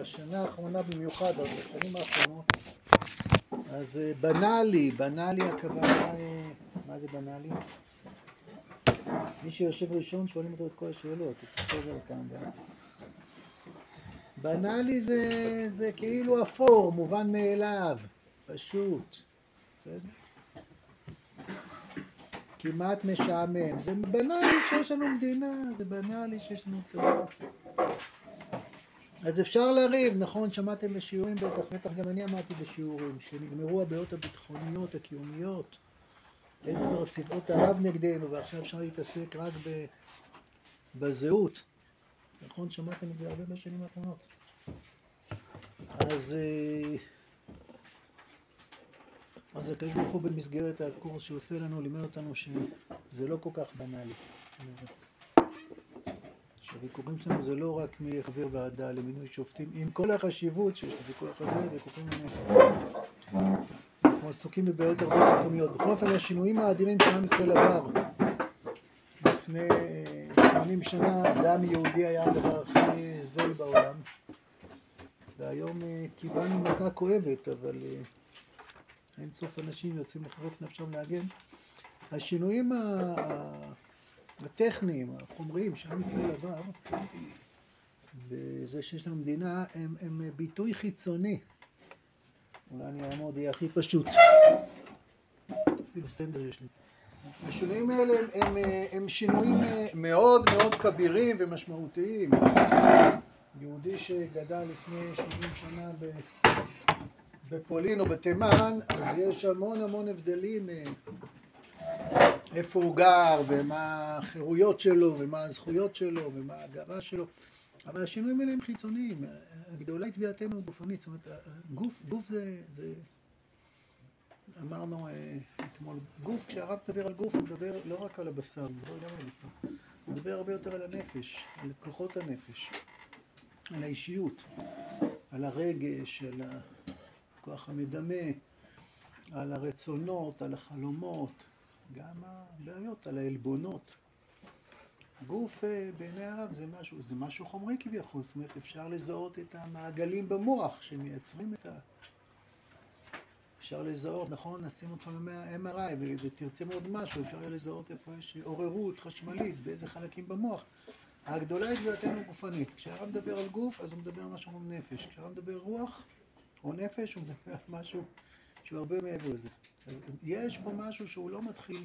בשנה האחרונה במיוחד, אבל בשנים האחרונות, אז אה, בנה לי, בנה לי הכוונה, אה, מה זה בנה לי? מי שיושב ראשון שואלים אותו את כל השאלות, אתה צריך לזה אותם. בנה לי זה, זה כאילו אפור, מובן מאליו, פשוט. כמעט משעמם. זה בנאלי שיש לנו מדינה, זה בנאלי שיש לנו צבא. אז אפשר לריב, נכון, שמעתם בשיעורים בטח, בטח גם אני אמרתי בשיעורים, שנגמרו הבעיות הביטחוניות, הקיומיות, אין כבר צבאות ערב נגדנו, ועכשיו אפשר להתעסק רק ב... בזהות. נכון, שמעתם את זה הרבה בשנים האחרונות. אז... אה, אז הקדוש ברוך הוא במסגרת הקורס שהוא עושה לנו לימד אותנו שזה לא כל כך בנאלי. שהוויכוחים שלנו זה לא רק מי חבר ועדה למינוי שופטים, עם כל החשיבות שיש לוויכוח הזה, ויכוחים... אנחנו עסוקים בבעיות הרבה מקומיות. בכל אופן, השינויים האדירים שעם ישראל עבר לפני 80 שנה, דם יהודי היה הדבר הכי זול בעולם, והיום אה, קיבלנו מכה כואבת, אבל... אה, אין סוף אנשים יוצאים לחרף נפשם להגן. השינויים הטכניים, החומריים שעם ישראל עבר, בזה שיש לנו מדינה, הם, הם ביטוי חיצוני. אולי אני אעמוד, יהיה הכי פשוט. אפילו סטנדר יש לי. השינויים האלה הם, הם, הם שינויים מאוד מאוד כבירים ומשמעותיים. יהודי שגדל לפני 70 שנה. בפולין או בתימן, אז יש המון המון הבדלים אה, איפה הוא גר, ומה החירויות שלו, ומה הזכויות שלו, ומה הגאווה שלו. אבל השינויים האלה הם חיצוניים. הגדולה היא תביעתנו גופנית. זאת אומרת, גוף, גוף זה, זה... אמרנו אה, אתמול, גוף, כשהרב מדבר על גוף, הוא מדבר לא רק על הבשר, הוא מדבר גם על הבשר. הוא מדבר הרבה יותר על הנפש, על כוחות הנפש, על האישיות, על הרגש, על. הכוח המדמה, על הרצונות, על החלומות, גם הבעיות, על העלבונות. גוף אה, בעיני הרב זה משהו, זה משהו חומרי כביכול, זאת אומרת אפשר לזהות את המעגלים במוח שמייצרים את ה... אפשר לזהות, נכון, נשים אותך ב-MRI ותרצה מאוד משהו, אפשר יהיה לזהות איפה יש עוררות חשמלית, באיזה חלקים במוח. הגדולה היא דעתנו גופנית. כשהרב מדבר על גוף, אז הוא מדבר על משהו כמו נפש. כשהרב מדבר על רוח, או נפש, הוא מדבר על משהו שהוא הרבה מעבר לזה. אז יש פה משהו שהוא לא מתחיל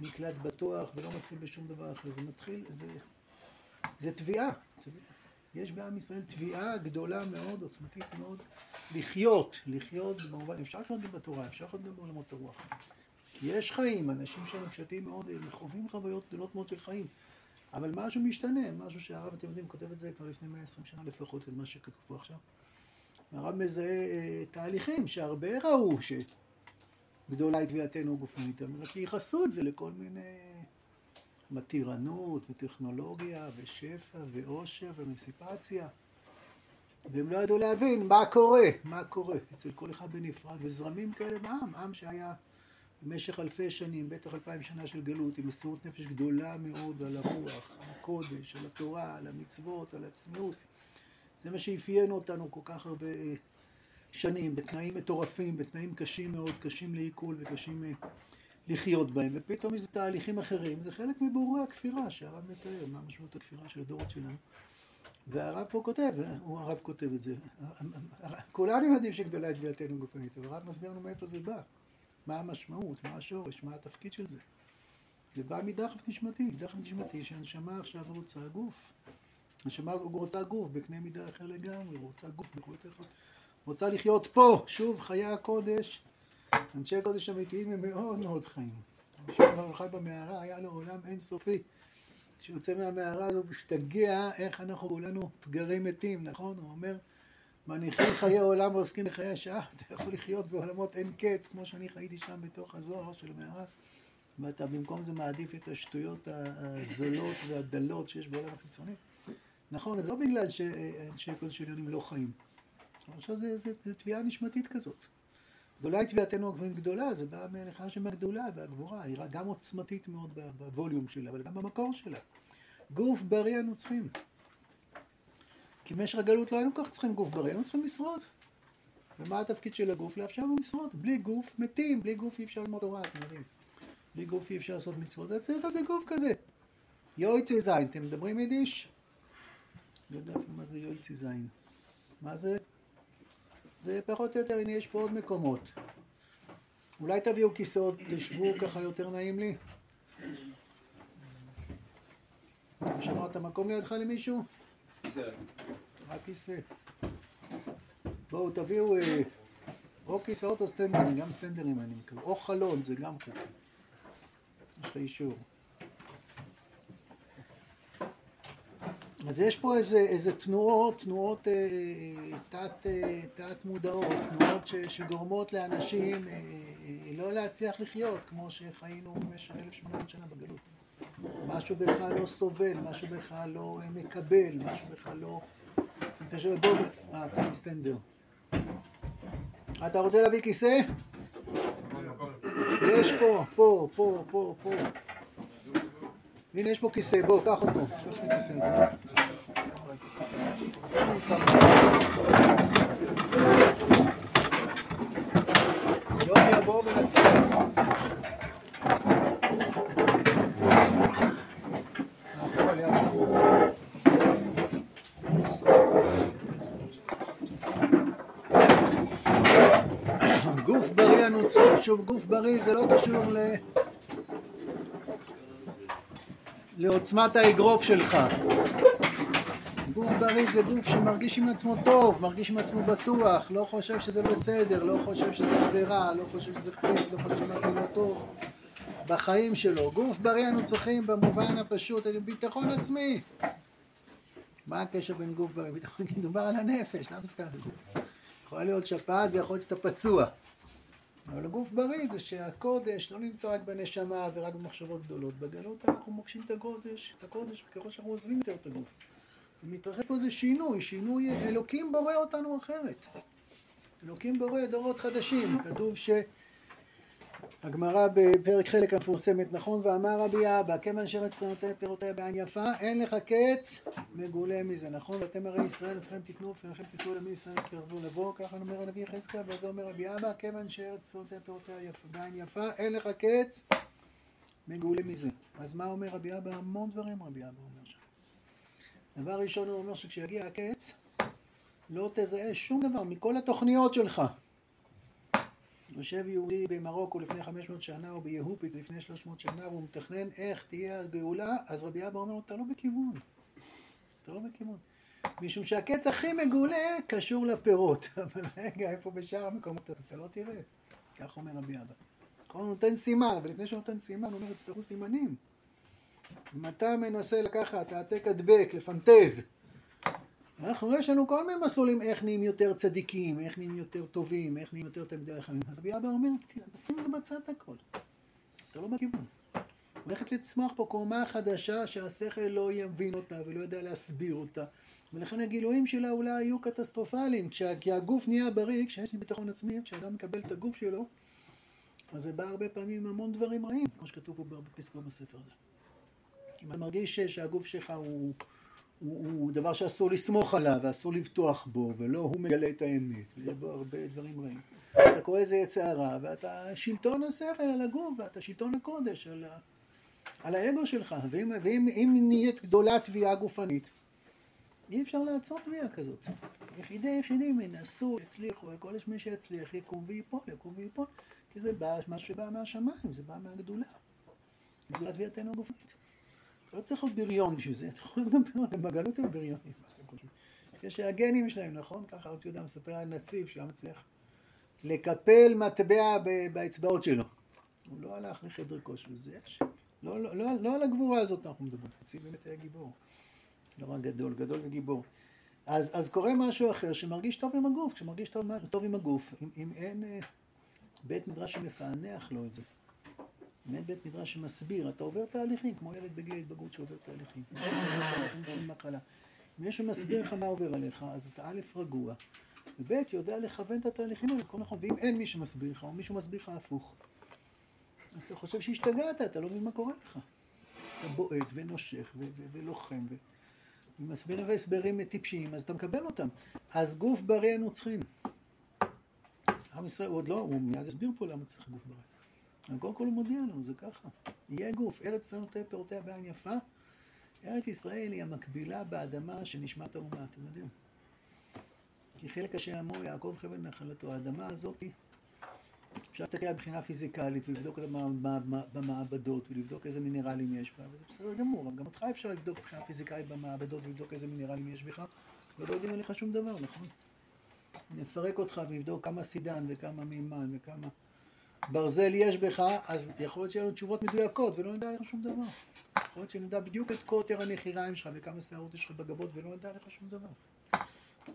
במקלט בטוח ולא מתחיל בשום דבר אחר, זה מתחיל, זה, זה תביעה. יש בעם ישראל תביעה גדולה מאוד, עוצמתית מאוד, לחיות, לחיות במובן, אפשר לחיות גם בתורה, אפשר לחיות גם בעולמות הרוח. יש חיים, אנשים שנפשטים מאוד, הם חווים חוויות גדולות מאוד של חיים. אבל משהו משתנה, משהו שהרב, אתם יודעים, כותב את זה כבר לפני 120 שנה לפחות, את מה שכתוב פה עכשיו. הרב מזהה אה, תהליכים שהרבה ראו שגדולה היא תביעתנו גופנית, רק ייחסו את זה לכל מיני מתירנות וטכנולוגיה ושפע ועושר ומסיפציה. והם לא ידעו להבין מה קורה, מה קורה. אצל כל אחד בנפרד וזרמים כאלה בעם, עם שהיה במשך אלפי שנים, בטח אלפיים שנה של גלות, עם מסירות נפש גדולה מאוד על הרוח, על הקודש, על התורה, על המצוות, על הצניעות זה מה שאפיין אותנו כל כך הרבה אה, שנים, בתנאים מטורפים, בתנאים קשים מאוד, קשים לעיכול וקשים אה, לחיות בהם, ופתאום איזה תהליכים אחרים, זה חלק מבירורי הכפירה שהרב מתאר, מה משמעות הכפירה של הדורות שלנו. והרב פה כותב, אה, הוא הרב כותב את זה, כולנו יודעים שגדולה את תביעתנו גופנית, אבל הרב מסביר לנו מאיפה זה בא, מה המשמעות, מה השורש, מה התפקיד של זה. זה בא מדחף נשמתי, דחף נשמתי שהנשמה עכשיו רוצה גוף. הנשמה רוצה גוף בקנה מידה אחר לגמרי, רוצה גוף באיכות אחרת. רוצה לחיות פה, שוב, חיי הקודש. אנשי הקודש אמיתיים הם מאוד מאוד חיים. רבי בר חי במערה, היה לו עולם אינסופי. כשיוצא מהמערה הזו, הוא משתגע איך אנחנו כולנו פגרי מתים, נכון? הוא אומר, מניחים חיי עולם ועוסקים בחיי השעה, אתה יכול לחיות בעולמות אין קץ, כמו שאני חייתי שם בתוך הזוהר של המערה. ואתה במקום זה מעדיף את השטויות הזולות והדלות שיש בעולם החיצוני. נכון, זה לא בגלל שאנשי קודש עליונים לא חיים. עכשיו זה, זה, זה תביעה נשמתית כזאת. גדולה היא תביעתנו הגבוהים גדולה, זה בא מהלכה שמהגדולה והגבורה, היא גם עוצמתית מאוד בווליום שלה, אבל גם במקור שלה. גוף בריא אנו צריכים. כי במשך הגלות לא היינו כל כך צריכים גוף בריא, היינו צריכים לשרוד. ומה התפקיד של הגוף? לאפשר לנו לשרוד. בלי גוף מתים, בלי גוף אי אפשר ללמוד תורה, אתם יודעים. בלי גוף אי אפשר לעשות מצוות, אתה צריך איזה גוף כזה. יויצי זין, אתם מדברים יידיש? לא יודע אפילו מה זה יויצי זין. מה זה? זה פחות או יותר, הנה יש פה עוד מקומות. אולי תביאו כיסאות, תשבו ככה יותר נעים לי. שמעת מקום לידך למישהו? רק כיסא. בואו תביאו אה, או כיסאות או סטנדרים, גם סטנדרים אני מקווה, או חלון, זה גם חוקי. יש לך אישור. אז יש פה איזה, איזה תנועות, תנועות אה, תת, אה, תת מודעות, תנועות ש, שגורמות לאנשים אה, אה, לא להצליח לחיות כמו שחיינו במשך 1800 שנה בגלות. משהו בכלל לא סובל, משהו בכלל לא אה, מקבל, משהו בכלל לא... אה, אתה עם סטנדר. אתה רוצה להביא כיסא? יש פה, פה, פה, פה, פה. הנה יש פה כיסא, בוא, קח אותו. קח את הכיסא הזה. גוף בריא אנו צריכים, שוב גוף בריא זה לא קשור ל... לעוצמת האגרוף שלך. בריא זה גוף שמרגיש עם עצמו טוב, מרגיש עם עצמו בטוח, לא חושב שזה בסדר, לא חושב שזה עבירה, לא חושב שזה חטא, לא חושב שמשהו לא טוב בחיים שלו. גוף בריא אנו צריכים במובן הפשוט, ביטחון עצמי. מה הקשר בין גוף בריא? ביטחון, מדובר על הנפש, לאו דווקא על הגוף. יכולה להיות שפעת ויכול להיות שאתה פצוע. אבל הגוף בריא זה שהקודש לא נמצא רק בנשמה ורק במחשבות גדולות. בגלות אנחנו מוקשים את הקודש, את הקודש, וככל שאנחנו עוזבים יותר את הגוף. ומתרחש פה איזה שינוי, שינוי, אלוקים בורא אותנו אחרת. אלוקים בורא דורות חדשים. כתוב ש... הגמרא בפרק חלק המפורסמת, נכון, ואמר רבי אבא, כיוון שארץ נותנת פירותיה בעין יפה, אין לך קץ מגולה מזה, נכון? ואתם הרי ישראל, לפניכם תיתנו, לפניכם תישאו למי ישראל קרבו לבוא, ככה אומר הנביא יחזקאל, וזה אומר רבי אבא, כיוון שארץ נותנת פירותיה בעין יפה, אין לך קץ מגולה מזה. אז מה אומר רבי אבא? המון דברים רבי אבא אומר. דבר ראשון הוא אומר שכשיגיע הקץ, לא תזהה שום דבר מכל התוכניות שלך. יושב יהודי במרוקו לפני 500 שנה או ביהופית לפני 300 שנה והוא מתכנן איך תהיה הגאולה, אז רבי אבא אומר לו, אתה לא בכיוון. אתה לא בכיוון. משום שהקץ הכי מגולה קשור לפירות. אבל רגע, איפה בשאר המקומות? אתה לא תראה. כך אומר רבי אבא. נכון, הוא נותן סימן, אבל לפני שהוא נותן סימן, הוא אומר, יצטרכו סימנים. אם אתה מנסה לקחת העתק הדבק, לפנטז, אנחנו, יש לנו כל מיני מסלולים איך נהיים יותר צדיקים, איך נהיים יותר טובים, איך נהיים יותר תלמידי חיים. אז רבי אבא אומר, תשים את זה בצד הכל. אתה לא בכיוון. הולכת לצמוח פה קומה חדשה שהשכל לא יבין אותה ולא יודע להסביר אותה. ולכן הגילויים שלה אולי היו קטסטרופליים. כי הגוף נהיה בריא, כשיש לי ביטחון עצמי, כשאדם מקבל את הגוף שלו, אז זה בא הרבה פעמים עם המון דברים רעים, כמו שכתוב פה בהרבה פסקאות בספר הזה. אם אתה מרגיש שהגוף שלך הוא... הוא, הוא דבר שאסור לסמוך עליו ואסור לבטוח בו ולא הוא מגלה את האמת ויש בו הרבה דברים רעים. אתה קורא לזה יצא הרע ואתה שלטון השכל על הגוף ואתה שלטון הקודש על, ה, על האגו שלך. ואם, ואם אם נהיית גדולה תביעה גופנית אי אפשר לעצור תביעה כזאת. יחידי יחידים ינסו, יצליחו, כל מי שיצליח יקום ויפול, יקום ויפול. כי זה בא, מה שבא מהשמיים, זה בא מהגדולה. גדולת תביעתנו הגופנית לא צריך להיות בריון בשביל זה, אתה יכול להיות גם בגלות הם בריונים, יש הגנים שלהם, נכון? ככה עוד יודע, מספר על נציב שהיה מצליח לקפל מטבע באצבעות שלו. הוא לא הלך לחדר כושר, זה יש. לא, לא, לא, לא על הגבורה הזאת אנחנו מדברים, נציב באמת היה גיבור. לא רק גדול, גדול וגיבור. אז, אז קורה משהו אחר שמרגיש טוב עם הגוף, כשמרגיש טוב, טוב עם הגוף, אם, אם אין אה, בית מדרש שמפענח לו את זה. באמת בית מדרש שמסביר, אתה עובר תהליכים, כמו ילד בגיל ההתבגרות שעובר תהליכים. אם מישהו מסביר לך מה עובר עליך, אז אתה א', רגוע, וב', יודע לכוון את התהליכים האלה, הכל נכון, ואם אין מי שמסביר לך, או מישהו מסביר לך הפוך, אז אתה חושב שהשתגעת, אתה לא מבין מה קורה לך. אתה בועט ונושך ולוחם, אם מסבירים הסברים טיפשיים, אז אתה מקבל אותם. אז גוף בריא היינו צריכים. עם ישראל, הוא עוד לא, הוא מיד יסביר פה למה צריך גוף בריא. קודם כל הוא מודיע לנו, זה ככה. יהיה גוף, ארץ ישראל נותנת פירותיה בעין יפה. ארץ ישראל היא המקבילה באדמה של נשמת האומה, אתם יודעים. כי חלק אשר אמור יעקב חבל נחלתו, האדמה הזאת, אפשר להסתכל על מבחינה פיזיקלית ולבדוק אותה במעבדות ולבדוק איזה מינרלים יש בה, וזה בסדר גמור, אבל גם אותך אפשר לבדוק מבחינה פיזיקלית במעבדות ולבדוק איזה מינרלים יש בך, ולא יודעים עליך שום דבר, נכון? נפרק אותך ונבדוק כמה סידן וכמה מימן וכמה ברזל יש בך, אז יכול להיות שיהיו לנו תשובות מדויקות ולא נדע עליך שום דבר. יכול להיות שנדע בדיוק את קוטר הנחיריים שלך וכמה שערות יש לך בגבות ולא נדע עליך שום דבר.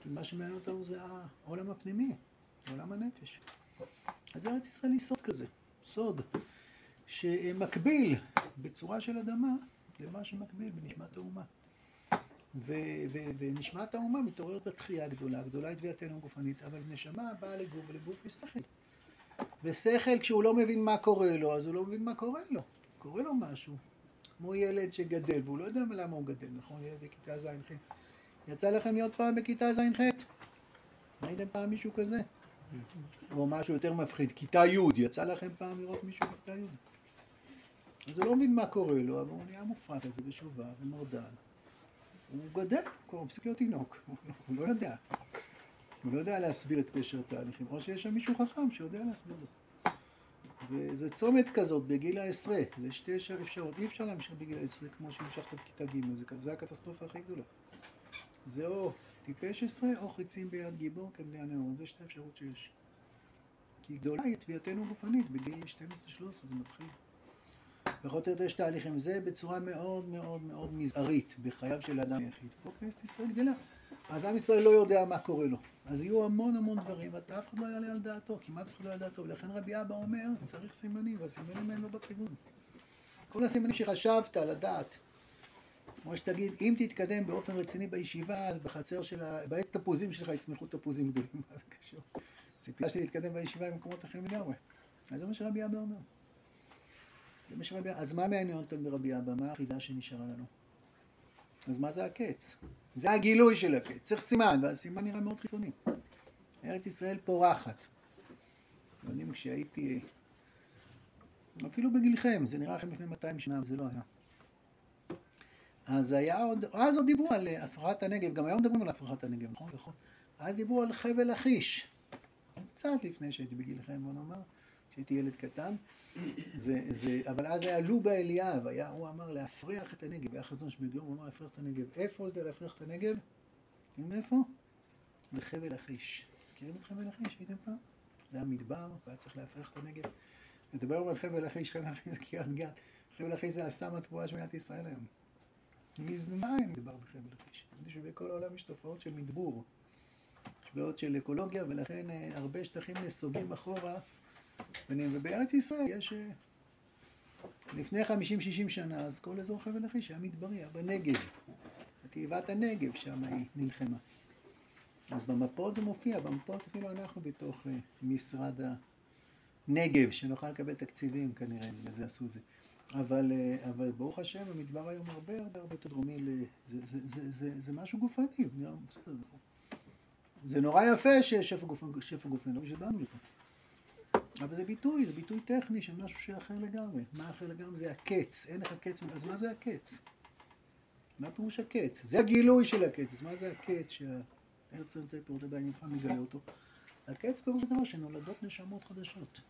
כי מה שמעניין אותנו זה העולם הפנימי, עולם הנפש. אז ארץ ישראל היא סוד כזה, סוד שמקביל בצורה של אדמה למה שמקביל בנשמת האומה. ונשמת האומה מתעוררת בתחייה הגדולה, הגדולה היא תביעתנו הגופנית, אבל נשמה באה לגוף, ולגוף יש שכל. ושכל, כשהוא לא מבין מה קורה לו, אז הוא לא מבין מה קורה לו. קורה לו משהו. כמו ילד שגדל, והוא לא יודע למה הוא גדל, נכון? ילד בכיתה ז'-ח'. יצא לכם להיות פעם בכיתה ז'-ח'? ראיתם פעם מישהו כזה? או משהו יותר מפחיד, כיתה י', יצא לכם פעם לראות מישהו בכיתה י'? אז הוא לא מבין מה קורה לו, אבל הוא נהיה מופרע כזה בשובב ומרדן. הוא גדל, הוא מפסיק להיות תינוק, הוא לא יודע. הוא לא יודע להסביר את פשר התהליכים, או שיש שם מישהו חכם שיודע להסביר לו. זה, זה צומת כזאת בגיל העשרה, זה שתי אפשרות, אי אפשר להמשיך בגיל העשרה כמו שהמשכת בכיתה ג', זה, זה הקטסטרופה הכי גדולה. זה או טיפש עשרה או חיצים ביד גיבור כבני הנאורות, זה שתי אפשרות שיש. כי גדולה היא תביעתנו גופנית, בגיל 12-13 זה מתחיל. פחות או יותר יש תהליכים. זה בצורה מאוד מאוד מאוד מזערית בחייו של אדם יחיד. פה כנסת ישראל גדלה. אז עם ישראל לא יודע מה קורה לו. אז יהיו המון המון דברים, ואתה אף אחד לא יעלה על דעתו, כמעט אף אחד לא יעלה על דעתו. ולכן רבי אבא אומר, צריך סימנים, והסימנים האלה לא בכיוון. כל הסימנים שחשבת לדעת, כמו שתגיד, אם תתקדם באופן רציני בישיבה, אז בחצר של ה... בעץ תפוזים שלך יצמחו תפוזים גדולים, מה זה קשור? ציפייה שלי להתקדם בישיבה עם מקומות אחרים לגמרי. אז זה מה שרבי אבא אומר. זה מה שרבי... אז מה מעניין אותם ברבי אבא? מה החידה שנשארה לנו? אז מה זה הקץ? זה הגילוי של הקץ. צריך סימן, והסימן נראה מאוד חיצוני. ארץ ישראל פורחת. אתם יודעים, כשהייתי... אפילו בגילכם, זה נראה לכם לפני 200 שנה, וזה לא היה. אז היה עוד, אז עוד דיברו על הפרחת הנגב, גם היום מדברים על הפרחת הנגב, נכון? נכון. אז דיברו על חבל לכיש. קצת לפני שהייתי בגילכם, בוא נאמר. כשהייתי ילד קטן, זה, זה, אבל אז היה לובה אליאב, היה, הוא אמר להפריח את הנגב, היה חזון שבגיום, הוא אמר להפריח את הנגב. איפה זה להפריח את הנגב? יודעים איפה? בחבל לכיש. מכירים את חבל לכיש? הייתם פעם? זה היה מדבר, והיה צריך להפריח את הנגב. נדבר על חבל לכיש, חבל לכיש זה קריית גת. חבל לכיש זה הסם התבואה של מדינת ישראל היום. מזמן מדבר בחבל לכיש. אני חושב שבכל העולם יש תופעות של מדבור. יש בעיות של אקולוגיה, ולכן הרבה שטחים נסוגים אחורה. ובארץ ישראל יש... לפני 50-60 שנה, אז כל אזור חבל לכיש היה מדברי, היה בנגב. תיבת הנגב שם היא נלחמה. אז במפות זה מופיע, במפות אפילו אנחנו בתוך משרד הנגב, שנוכל לקבל תקציבים כנראה, לזה עשו את זה. אבל, אבל ברוך השם, המדבר היום הרבה הרבה הרבה יותר דרומי, זה, זה, זה, זה, זה משהו גופני, זה נורא יפה שיש שפע גופני, לא בשביל באנו לפה. אבל זה ביטוי, זה ביטוי טכני של משהו שאחר לגמרי. מה אחר לגמרי? זה הקץ. אין לך קץ, אז מה זה הקץ? מה פירוש הקץ? זה הגילוי של הקץ. אז מה זה הקץ שהארץ נותן פירוטי יפה מגלה אותו? הקץ פירוש דבר שנולדות נשמות חדשות.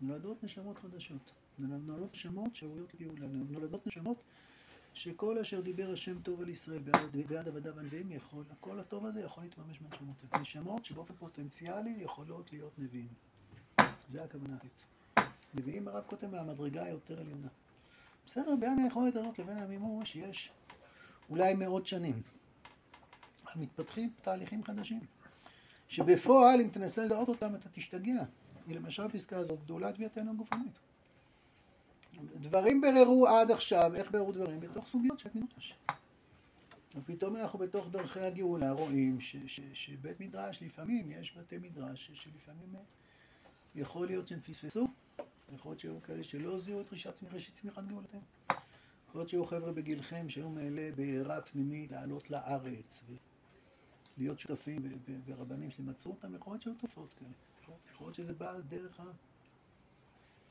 נולדות נשמות חדשות. נולדות נשמות שראויות לגאולה. נולדות נשמות שכל אשר דיבר השם טוב על ישראל בעד, בעד עבדיו הנביאים יכול, הכל הטוב הזה יכול להתממש בנשמות. נשמות שבאופן פוטנציאלי יכולות להיות נביאים. זה הכוונה חץ. נביאים הרב כותב מהמדרגה היותר עליונה. בסדר, בין היכולת הזאת לבין המימוש יש אולי מאות שנים. מתפתחים תהליכים חדשים. שבפועל, אם תנסה לדעות אותם, אתה תשתגע. היא למשל הפסקה הזאת, גדולה תביעתנו הגופנית. דברים בררו עד עכשיו, איך בררו דברים? בתוך סוגיות של מדרש. ופתאום אנחנו בתוך דרכי הגאולה רואים ש, ש, שבית מדרש, לפעמים יש בתי מדרש שלפעמים יכול להיות שהם פספסו, יכול להיות שהיו כאלה שלא זיהו את ראשית צמיחת גאולתהם. יכול יכול להיות שהיו חבר'ה בגילכם שהיו מעלה בעירה פנימית לעלות לארץ ולהיות שותפים ורבנים שמצאו אותם, יכול להיות שהיו תופעות כאלה. יכול להיות שזה בא דרך ה...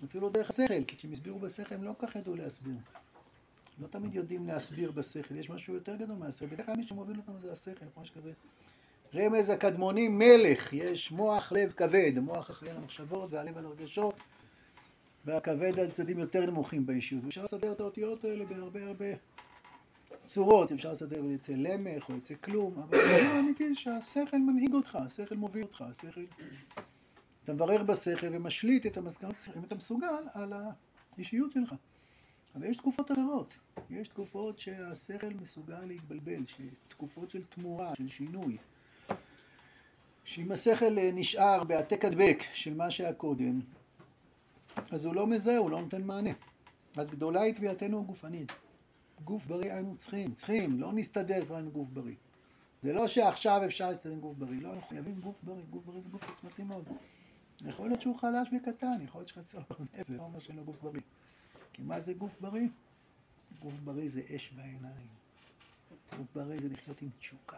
אפילו דרך השכל, כי כשהם הסבירו בשכל הם לא כל כך ידעו להסביר. לא תמיד יודעים להסביר בשכל, יש משהו יותר גדול מהשכל. בדרך כלל מי שמוביל אותנו זה השכל, כמו שכזה. רמז הקדמוני מלך, יש מוח לב כבד, המוח אחראי על המחשבות והלב על הרגשות והכבד על צדדים יותר נמוכים באישיות. אפשר לסדר את האותיות האלה בהרבה הרבה צורות, אפשר לסדר אצל למך או אצל כלום, אבל לא אמיתי שהשכל מנהיג אותך, השכל מוביל אותך, השכל... אתה מברר בשכל ומשליט את המסקנות, אם אתה מסוגל, על האישיות שלך. אבל יש תקופות אחרות, יש תקופות שהשכל מסוגל להתבלבל, תקופות של תמורה, של שינוי. שאם השכל נשאר בהעתק הדבק של מה שהיה קודם, אז הוא לא מזהה, הוא לא נותן מענה. אז גדולה היא תביעתנו הגופנית. גוף בריא היינו צריכים, צריכים, לא נסתדר כבר עם גוף בריא. זה לא שעכשיו אפשר להסתדר עם גוף בריא, לא, אנחנו חייבים גוף בריא, גוף בריא זה גוף עצמתי מאוד. יכול להיות שהוא חלש וקטן, יכול להיות שחסר לו זה, זה לא אומר שאין לו גוף בריא. כי מה זה גוף בריא? גוף בריא זה אש בעיניים. גוף בריא זה לחיות עם תשוקה,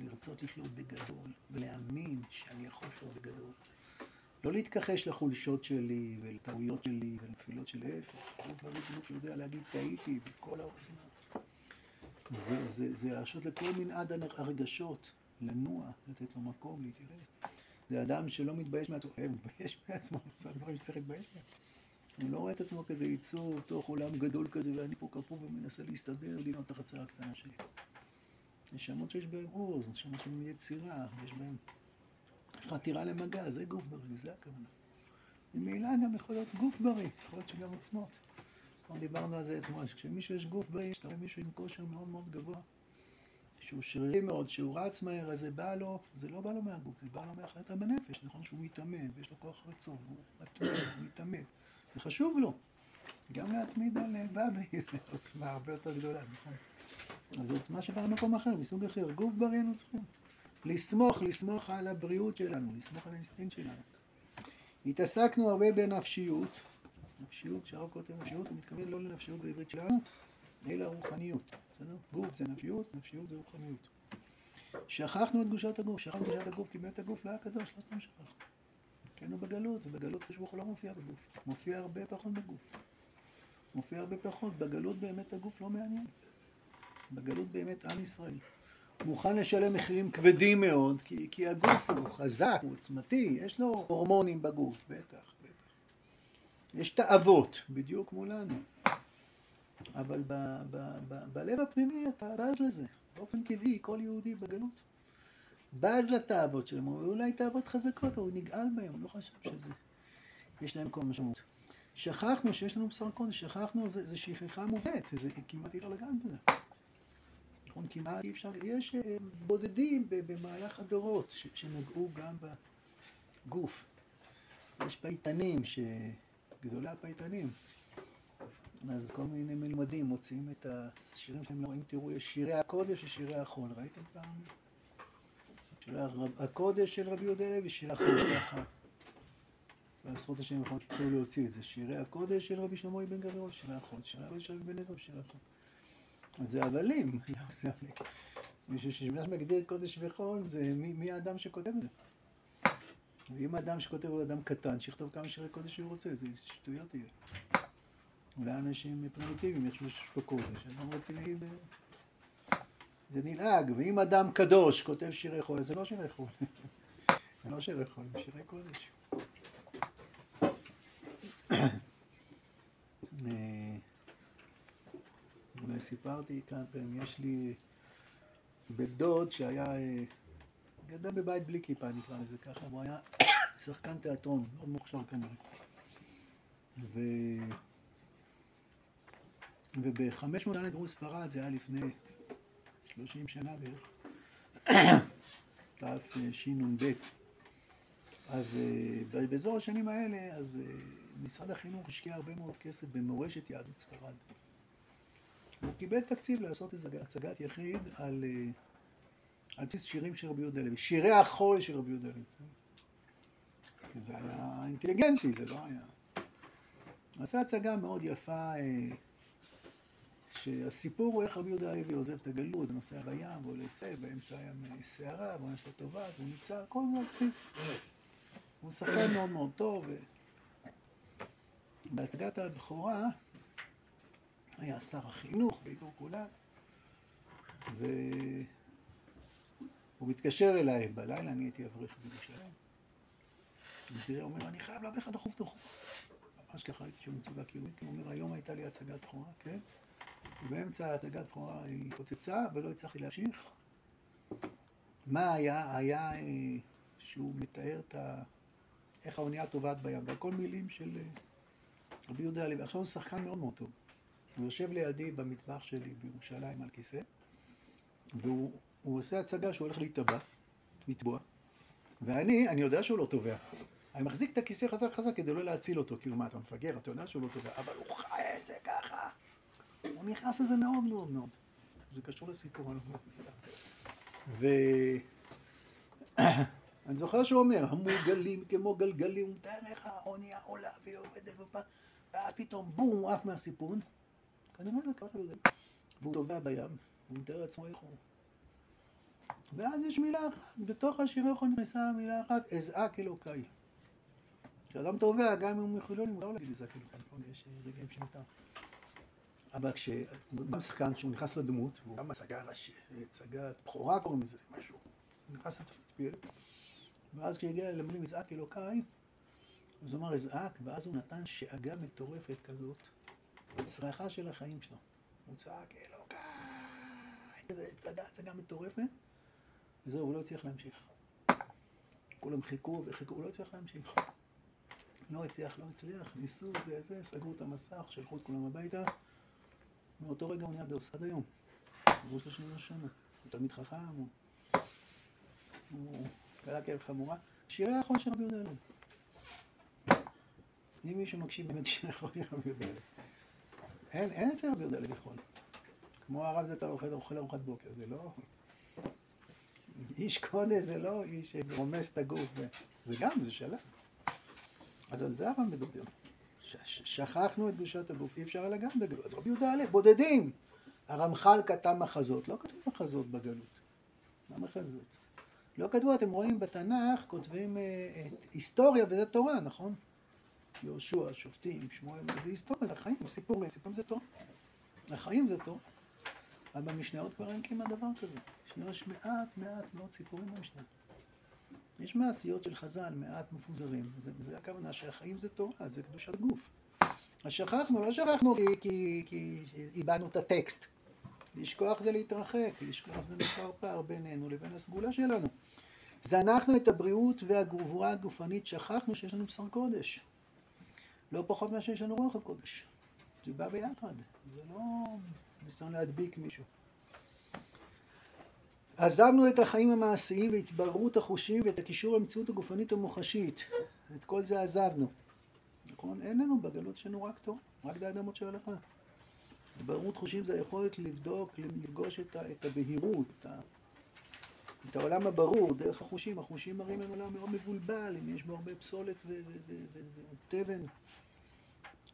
ולרצות לחיות בגדול, ולהאמין שאני יכול לחיות בגדול. לא להתכחש לחולשות שלי ולטעויות שלי ולנפילות של להפך. גוף בריא גוף שיודע להגיד טעיתי בכל העוצמה. זה, זה, זה להרשות לכל מנעד הרגשות לנוע, לתת לו מקום, להתייחס. זה אדם שלא מתבייש מעצמו, הוא מתבייש מעצמו, עושה דברים שצריך להתבייש מהם. הוא לא רואה את עצמו כזה ייצור תוך עולם גדול כזה, ואני פה כפוף ומנסה להסתדר, לנעוד את החצר הקטנה שלי. נשמות שיש בהן זה נשמות שהן יצירה, יש בהן חתירה למגע, זה גוף בריא, זה הכוונה. ממילא גם יכול להיות גוף בריא, יכול להיות שגם עוצמות. כבר דיברנו על זה אתמול, כשמישהו יש גוף בריא, שאתה רואה מישהו עם כושר מאוד מאוד גבוה, שהוא שרירי מאוד, שהוא רץ מהר, אז זה בא לו, זה לא בא לו מהגוף, זה בא לו מהחלטה בנפש, נכון שהוא מתאמן, ויש לו כוח רצון, הוא מתמיד, הוא מתאמן, זה חשוב לו. גם להתמיד על בבלי זה עוצמה הרבה יותר גדולה, נכון? אז זו עוצמה שבאה במקום אחר, מסוג אחר. גוף בריא היינו צריכים. לסמוך, לסמוך על הבריאות שלנו, לסמוך על האינסטינקט שלנו. התעסקנו הרבה בנפשיות, נפשיות, כשהרב כותב נפשיות, הוא מתכוון לא לנפשיות בעברית שלנו, אלא רוחניות. בסדר? גוף זה נפשיות, נפשיות זה רוחניות. שכחנו את קדושת הגוף, שכחנו את קדושת הגוף, כי באמת הגוף לא היה קדוש, לא סתם שכחנו. כן הוא בגלות, ובגלות כשברוך הוא לא מופיע בגוף, מופיע הרבה פחות בגוף. מופיע הרבה פחות, בגלות באמת הגוף לא מעניין. בגלות באמת עם ישראל. מוכן לשלם מחירים כבדים מאוד, כי, כי הגוף הוא חזק, הוא עוצמתי, יש לו הורמונים בגוף, בטח, בטח. יש תאוות, בדיוק מולנו. אבל ב, ב, ב, בלב הפנימי אתה בז לזה. באופן טבעי, כל יהודי בגלות בז לתאוות שלהם, אולי תאוות חזקות, הוא נגעל בהם, הוא לא חשב שזה, יש להם כל משמעות. שכחנו שיש לנו בשר קודש, שכחנו, זה, זה שכחה מובאת, זה כמעט אי אפשר לגעת בזה. נכון? כמעט אי אפשר, יש אה, בודדים במהלך הדורות ש, שנגעו גם בגוף. יש פייטנים, גדולי הפייטנים, אז כל מיני מלומדים מוציאים את השירים שלהם, לא, אם תראו, יש שירי הקודש ושירי החול, ראיתם פעם? שירי הקודש של רבי יהודה לוי, שירי החול ככה. בעשרות השנים האחרונות התחילו להוציא את זה. שירי הקודש של רבי שלמה בן גבירו, שירי החול, שירי הקודש של רבי בן עזר ושירי החול. אז זה הבלים. מישהו שממש מגדיר קודש וחול, זה מי, מי האדם שכותב את זה. ואם האדם שכותב הוא אדם קטן, שיכתוב כמה שירי קודש שהוא רוצה, זה שטויות יהיה. אולי אנשים פרימיטיביים יחשבו שיש פה קודש, הם לא רוצים להגיד... זה נלעג, ואם אדם קדוש כותב שירי חול, זה לא שירי חול. זה לא שירי חול, זה שירי קודש. אה, סיפרתי כמה פעמים, יש לי בן דוד שהיה, אה, גדל בבית בלי כיפה נקרא לזה ככה, הוא היה שחקן תיאטרון, מאוד מוכשר כנראה. ו... וב-500 שנה גרו ספרד, זה היה לפני 30 שנה בערך, תשנ"ב. אז אה, באזור השנים האלה, אז אה, משרד החינוך השקיע הרבה מאוד כסף במורשת יהדות ספרד. הוא קיבל תקציב לעשות איזו הצגת יחיד על, אה, על בסיס שירים של רבי יהודה לוי, שירי החול של רבי יהודה לוי. זה היה אינטליגנטי, זה לא היה... עשה הצגה מאוד יפה, שהסיפור הוא איך רבי יהודה הלוי עוזב את הגלות, נוסע בים, והוא יוצא, באמצע הים סערה, והוא נפל טובה, והוא ניצל, כל זה על בסיס. הוא שחקן מאוד מאוד טוב. בהצגת הבכורה היה שר החינוך, והיו כולם, והוא מתקשר אליי בלילה, אני הייתי אברך בירושלים. הוא אומר, אני חייב להביא לך דחוף דחוף. ממש ככה הייתי שם מצווה קיומית, הוא אומר, היום הייתה לי הצגת בכורה, כן? ובאמצע הצגת בכורה היא פוצצה ולא הצלחתי להמשיך. מה היה? היה אה, שהוא מתאר את ה... איך האונייה טובעת בים, והכל מילים של אה, רבי יהודה הלוי. עכשיו הוא שחקן מאוד מאוד טוב. הוא יושב לידי במטבח שלי בירושלים על כיסא, והוא עושה הצגה שהוא הולך להיטבע, לטבוע, ואני, אני יודע שהוא לא טובע. אני מחזיק את הכיסא חזק חזק כדי לא להציל אותו, כאילו מה, אתה מפגר, אתה יודע שהוא לא טובע, אבל הוא חי את זה ככה. הוא נכנס לזה מאוד מאוד מאוד. זה קשור לסיפור, אני לא. ואני זוכר שהוא אומר, המוגלים כמו גלגלים, מתאר איך האונייה עולה ויורדת, ואז פתאום בום, הוא עף מהסיפון. כנראה זה ככה יודע. והוא טובע בים, הוא מתאר לעצמו איך הוא. ואז יש מילה אחת, בתוך השיר איך נכנסה מילה אחת, אזעק אלוקיי. כשאדם טובע, גם אם הוא מחילוני, הוא לא להגיד אזעק אלוקיי, נכון? יש רגעים שמותר. אבל כשגם שחקן שהוא נכנס לדמות, והוא גם הצגת בכורה קוראים לזה, משהו, הוא נכנס לתפקיד, ואז כשהגיע למילים אזעק אלוקיי, אז הוא אמר אזעק, ואז הוא נתן שאגה מטורפת כזאת, צרחה של החיים שלו. הוא צעק אלוקיי, איזה הצגה, הצגה מטורפת, וזהו, הוא לא הצליח להמשיך. כולם חיכו וחיכו, הוא לא הצליח להמשיך. לא הצליח, לא הצליח, ניסו, זה, זה, סגרו את המסך, שלחו את כולם הביתה. מאותו רגע הוא נהיה דוס, עד היום. עברו שלושים שנה. הוא תלמיד חכם, הוא... הוא קרא כאב חמורה. שירי האחרון של רבי יהודה אלון. אם מישהו מקשיב באמת שירי האחרון של רבי יהודה אלון. אין, אין אצל רבי יהודה אלון יכול. כמו הרב זצ"ל אוכל, אוכל ארוחת בוקר, זה לא... איש קודש זה לא איש שרומס את הגוף, זה גם, זה שלם. אז על זה הרב מדבר. שכחנו את קדושת הגוף, אי אפשר על הגן בגלות. אז רבי יהודה א', בודדים. הרמח"ל כתב מחזות, לא כתבו מחזות בגלות. מה מחזות? לא כתבו, אתם רואים בתנ"ך, כותבים אה, את היסטוריה וזה תורה, נכון? יהושע, שופטים, שמואל, זה היסטוריה, זה חיים, סיפורים, סיפורים זה תורה. החיים זה תורה. אבל במשניות כבר אין כמעט דבר כזה. יש מעט, מעט מאוד סיפורים במשנה. יש מעשיות של חז"ל, מעט מפוזרים. זה, זה הכוונה שהחיים זה תורה, זה קדושת הגוף. אז שכחנו, לא שכחנו כי, כי, כי איבדנו את הטקסט. לשכוח זה להתרחק, לשכוח זה נוצר פער בינינו לבין הסגולה שלנו. זנחנו את הבריאות והגבורה הגופנית, שכחנו שיש לנו בשר קודש. לא פחות מאשר יש לנו רוח הקודש. זה בא ביחד, זה לא ניסיון להדביק מישהו. עזבנו את החיים המעשיים והתבררות החושים ואת הקישור למציאות הגופנית המוחשית. את כל זה עזבנו. נכון? אין לנו בגלות שלנו רק תורה, רק האדמות של הלכה. התבררות חושים זה היכולת לבדוק, לפגוש את, את הבהירות, את, את העולם הברור, דרך החושים. החושים מראים הם עולם מאוד מבולבל, אם יש בו הרבה פסולת ותבן.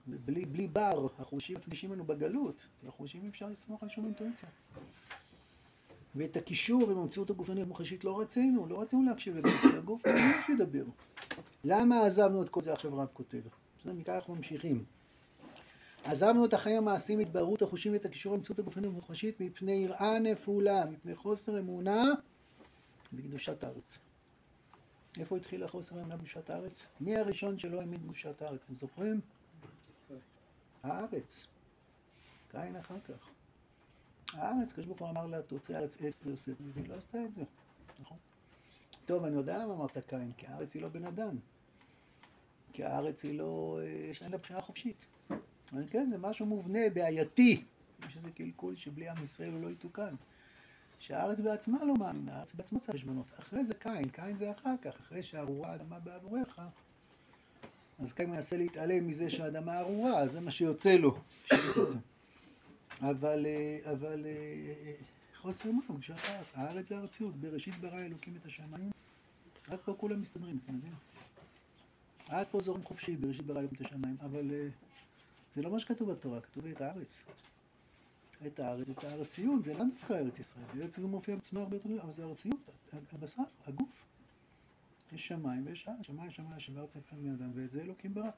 בלי, בלי בר, החושים מפגישים לנו בגלות. לחושים אפשר לסמוך על שום אינטואיציה. ואת הקישור עם המציאות הגופנית המוחשית לא רצינו, לא רצינו להקשיב לגוף, הגוף לא שידבר. למה עזבנו את כל זה עכשיו רב כותב? בסדר, מכאן אנחנו ממשיכים. עזבנו את החיים המעשיים, התבהרות החושים ואת הקישור למציאות הגופנית המוחשית מפני יראה נפולה, מפני חוסר אמונה בקדושת הארץ. איפה התחיל החוסר אמונה בקדושת הארץ? מי הראשון שלא האמין בקדושת הארץ? אתם זוכרים? הארץ. קין אחר כך. הארץ, הקדוש ברוך הוא אמר לה, תוצא הארץ עץ ויוסף, והיא לא עשתה את זה, נכון? טוב, אני יודע למה אמרת קין, כי הארץ היא לא בן אדם. כי הארץ היא לא, יש לה בחירה חופשית. אבל כן, זה משהו מובנה, בעייתי. יש איזה קלקול שבלי עם ישראל הוא לא יתוקן. שהארץ בעצמה לא מאמינה, הארץ בעצמה צריך חשבונות. אחרי זה קין, קין זה אחר כך, אחרי שארורה האדמה בעבורך, אז קין מנסה להתעלם מזה שהאדמה ארורה, זה מה שיוצא לו. אבל, אבל חוסר אמונה בקדושת הארץ. הארץ זה ארציות, בראשית ברא אלוקים את השמיים. עד פה כולם מסתדרים, אתם יודעים? עד פה זורם חופשי, בראשית ברא אלוקים את השמיים, אבל זה לא מה שכתוב בתורה, כתוב את הארץ. את הארץ, את הארציות, זה לא דווקא ארץ ישראל, ארץ זה מופיע בצמא הרבה יותר אבל זה ארציות, הבשר, הגוף. יש שמיים ויש ארץ, שמיים שמיים שבארץ על בני אדם, ואת זה אלוקים ברא.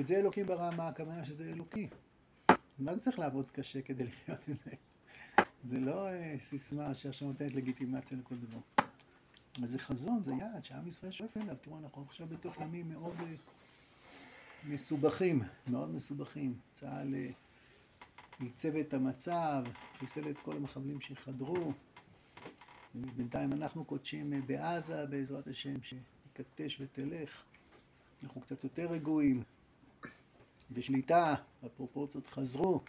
את זה אלוקים ברא, מה הכוונה שזה אלוקי? מה זה צריך לעבוד קשה כדי לחיות את זה? זה לא אה, סיסמה שעכשיו נותנת לגיטימציה לכל דבר. אבל זה חזון, זה יעד שעם ישראל שואף אליו. תראו, אנחנו עכשיו בתוך ימים מאוד אה, מסובכים, מאוד מסובכים. צה"ל אה, ייצב את המצב, חיסל את כל המחבלים שחדרו. בינתיים אנחנו קודשים בעזה, בעזרת השם, שתקטש ותלך. אנחנו קצת יותר רגועים, בשליטה, הפרופורציות חזרו.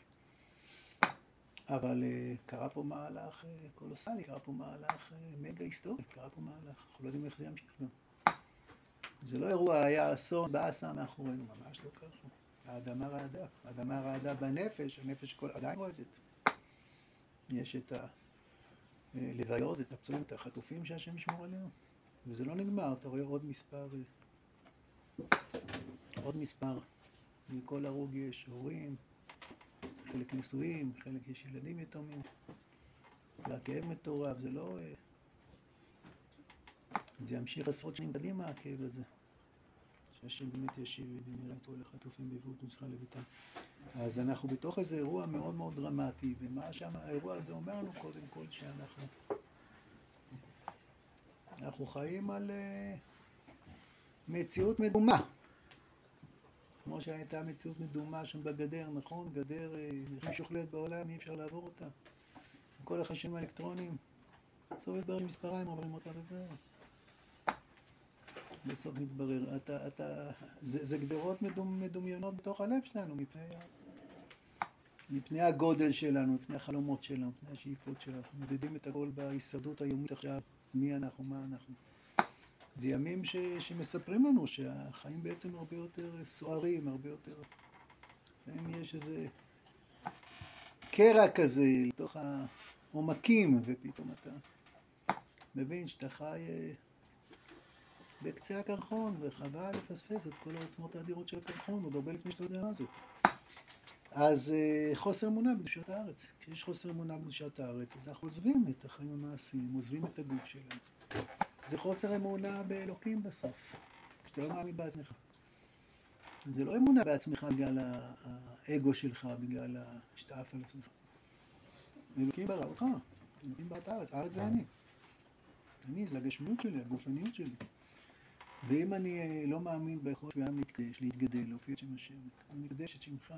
אבל uh, קרה פה מהלך uh, קולוסלי, קרה פה מהלך uh, מגה היסטורי, קרה פה מהלך, אנחנו לא יודעים איך זה ימשיך גם. זה לא אירוע, היה אסון, באסה מאחורינו, ממש לא ככה. האדמה רעדה, האדמה רעדה בנפש, הנפש כל, עדיין רועדת. יש את הלוויות, את הפצועים, את החטופים שהשם ישמור עלינו, וזה לא נגמר, אתה רואה עוד מספר, עוד מספר, מכל הרוג יש הורים, חלק נשואים, חלק יש ילדים יתומים, והכאב מטורף, זה לא... אה, זה ימשיך עשרות שנים קדימה, הכאב הזה. שהשם באמת ישיב ונראה את כל החטופים בעברות נוסחה לביתם. אז אנחנו בתוך איזה אירוע מאוד מאוד דרמטי, ומה שם האירוע הזה אומר לנו קודם כל שאנחנו אנחנו חיים על uh, מציאות מדומה. כמו שהייתה מציאות מדומה שם בגדר, נכון? גדר, אה, שוכלת בעולם, אי אפשר לעבור אותה. כל החשים האלקטרונים, בסוף מתברר מספריים, עוברים אותה וזהו. בסוף מתברר, אתה, אתה, זה, זה גדרות מדומ, מדומיונות בתוך הלב שלנו, מפני, מפני הגודל שלנו, מפני החלומות שלנו, מפני השאיפות שלנו. אנחנו מודדים את הכל בהישרדות היומית עכשיו, מי אנחנו, מה אנחנו. זה ימים ש, שמספרים לנו שהחיים בעצם הרבה יותר סוערים, הרבה יותר... לפעמים יש איזה קרע כזה לתוך העומקים, ופתאום אתה מבין שאתה חי אה, בקצה הקרחון, וחבל לפספס את כל העוצמות האדירות של הקרחון, עוד הרבה לפני שאתה יודע מה זה. אז אה, חוסר אמונה בקדושת הארץ. כשיש חוסר אמונה בקדושת הארץ, אז אנחנו עוזבים את החיים המעשיים, עוזבים את הגוף שלנו. זה חוסר אמונה באלוקים בסוף, כשאתה לא מאמין בעצמך. זה לא אמונה בעצמך בגלל האגו שלך, בגלל שאתה עף על עצמך. אלוקים ברא אותך, אלוקים ברא את הארץ, הארץ זה אני. אני, זה הגשמיות שלי, הגופניות שלי. ואם אני אה, לא מאמין ביכולת של להתקדש, להתגדל, להופיע את שם השם, אני מקדש את שמך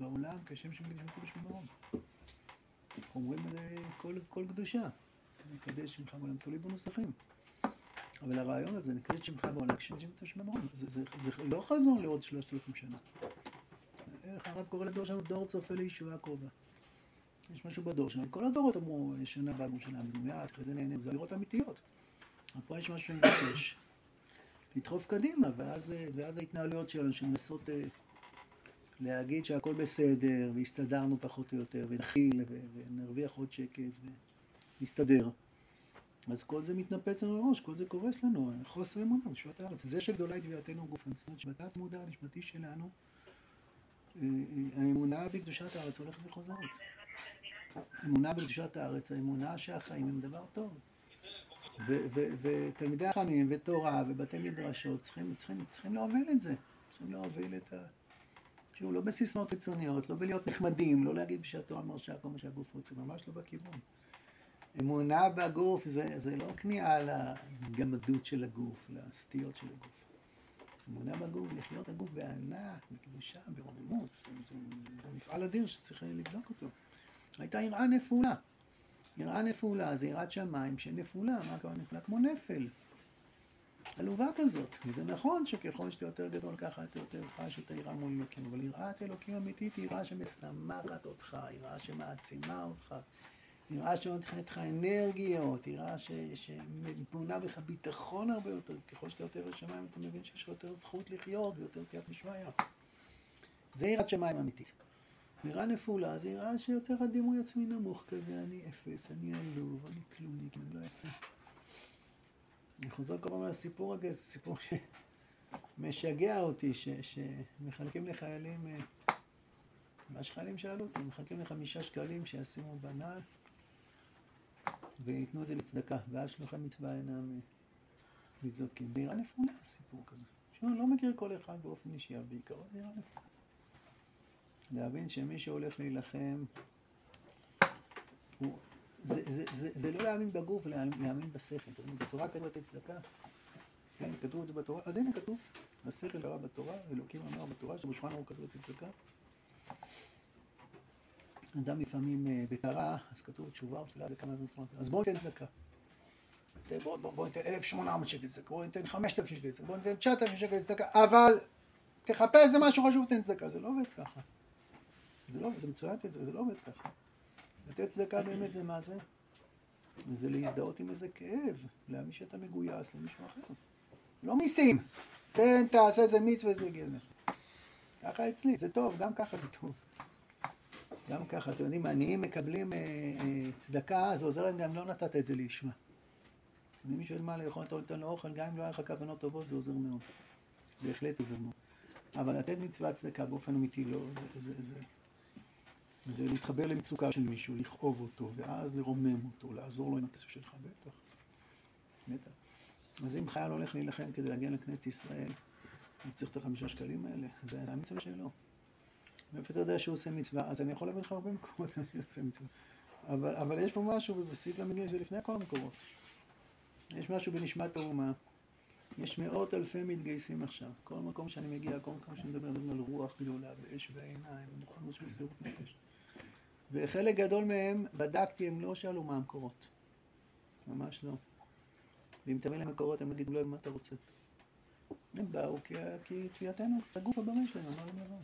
בעולם כשם שמקדש אותו בשם ברום. אנחנו אומרים את זה כל, כל קדושה. מקדש שמך בעולם, תלוי בנוסחים. אבל הרעיון הזה, את שמך בעולם, כשם אמרנו, זה, זה, זה, לא חזון לעוד שלושת אלפים שנה. איך הרב קורא לדור שלנו דור צופה לישועה קרובה. יש משהו בדור שלנו, כל הדורות אמרו שנה הבאה אמרו שנה מיד, אחרי זה נהנים, זה אמירות אמיתיות. אבל פה יש משהו שמבקש לדחוף קדימה, ואז, ואז ההתנהלויות שלנו שמנסות אה, להגיד שהכל בסדר, והסתדרנו פחות או יותר, ונכיל, ונרוויח עוד שקט, ונסתדר. אז כל זה מתנפץ לנו לראש, כל זה קורס לנו, חוסר אמונה בשעות הארץ. זה שגדולה היא תביעתנו גופן, זאת אומרת שבתת מודע הנשמתי שלנו, אה, אה, האמונה בקדושת הארץ הולכת וחוזרת. אמונה בקדושת הארץ, האמונה שהחיים הם דבר טוב. ותלמידי החכמים ותורה ובתי מדרשות צריכים, צריכים, צריכים להוביל את זה. צריכים להוביל את ה... שוב, לא בסיסמאות חיצוניות, לא בלהיות נחמדים, לא להגיד בשעתו אמר שהכל מה שהגוף רוצה, ממש לא בכיוון. אמונה בגוף זה, זה לא כניעה לגמדות של הגוף, לסטיות של הגוף. אמונה בגוף, לחיות הגוף בענק, בקדושה, ברוממות, זה, זה, זה מפעל אדיר שצריך לבדוק אותו. הייתה יראה נפולה. יראה נפולה זה יראת שמיים שנפולה, מה הכוונה נפולה? כמו נפל. עלובה כזאת. וזה נכון שככל שאתה יותר גדול ככה אתה יותר חש את היראה מול אלוקים, אבל יראת אלוקים אמיתית היא יראה שמשמחת אותך, יראה שמעצימה אותך, יראה שנותנת לך אנרגיות, יראה שמפונה בך ביטחון הרבה יותר. ככל שאתה יותר בשמיים אתה מבין שיש לך יותר זכות לחיות ויותר סייעת משמעיה. זה יראת שמיים אמיתית. יראה נפולה זה יראה שיוצר לך דימוי עצמי נמוך כזה, אני אפס, אני עלוב, אני כלומניק, אני לא אעשה. אני חוזר כל פעם לסיפור הזה, זה סיפור שמשגע אותי, ש, שמחלקים לחיילים אה, מה שחיילים שאלו אותי, מחכים לחמישה שקלים שישימו בנעל וייתנו את זה לצדקה, ואז שלוחי מצווה אינם ניזוקים. נראה נפולה הסיפור כזה. שהוא לא מכיר כל אחד באופן אישי, אבל בעיקרון נראה נפולה. להבין שמי שהולך להילחם, הוא, זה, זה, זה, זה לא להאמין בגוף, להאמין בשכל. בתורה כתוב לתת צדקה. כן, כתוב את זה בתורה. אז הנה כתוב, השכל הרע בתורה, אלוקים אמר בתורה, שבשולחן ערוך כתוב לתת צדקה. אדם לפעמים אה, בטהרה, אז כתוב תשובה ותפילה זה כמה. אז בואו ניתן צדקה. בואו בוא, בוא ניתן 1,800 שקל צדקה, בואו ניתן 5,000 שקל צדקה, בואו ניתן 9,000 שקל צדקה, אבל תחפש איזה משהו חשוב ותן צדקה, זה לא עובד ככה. זה לא, זה מצוין, זה, לא עובד ככה. לתת צדקה באמת זה מה זה? זה להזדהות עם איזה כאב, להאמין שאתה מגויס למישהו אחר. לא מיסים. תן, תעשה איזה מצווה, זה גנר. ככה אצלי, זה טוב, גם ככה זה טוב. גם ככה, אתם יודעים, עניים מקבלים אה, אה, צדקה, זה עוזר להם גם לא נתת את זה לשמה. אם מישהו אין מה לאכול, אתה נותן לו אוכל, גם אם לא היה לך כוונות טובות, זה עוזר מאוד. בהחלט עוזר מאוד. אבל לתת מצוות צדקה באופן אמיתי לא, זה, זה, זה, זה להתחבר למצוקה של מישהו, לכאוב אותו, ואז לרומם אותו, לעזור לו עם הכסף שלך, בטח. בטח. אז אם חייל הולך להילחם כדי להגיע לכנסת ישראל, הוא צריך את החמישה שקלים האלה, זה המצווה שלו. מאיפה אתה יודע שהוא עושה מצווה? אז אני יכול להביא לך הרבה מקומות שהוא עושה מצווה. אבל, אבל יש פה משהו בסעיף למגיע, זה לפני כל המקורות. יש משהו בנשמת האומה. יש מאות אלפי מתגייסים עכשיו. כל מקום שאני מגיע, כל מקום שאני מדבר, מדברים על רוח גדולה, ואש ועיניים, ומוכנות של מסירות נפש. וחלק גדול מהם, בדקתי, הם לא שאלו מה המקורות. ממש לא. ואם תביא להם מקורות, הם יגידו להם מה אתה רוצה. הם באו כי, כי תביעתנו, את הגוף הבריא שלהם, אמר להם לבוא.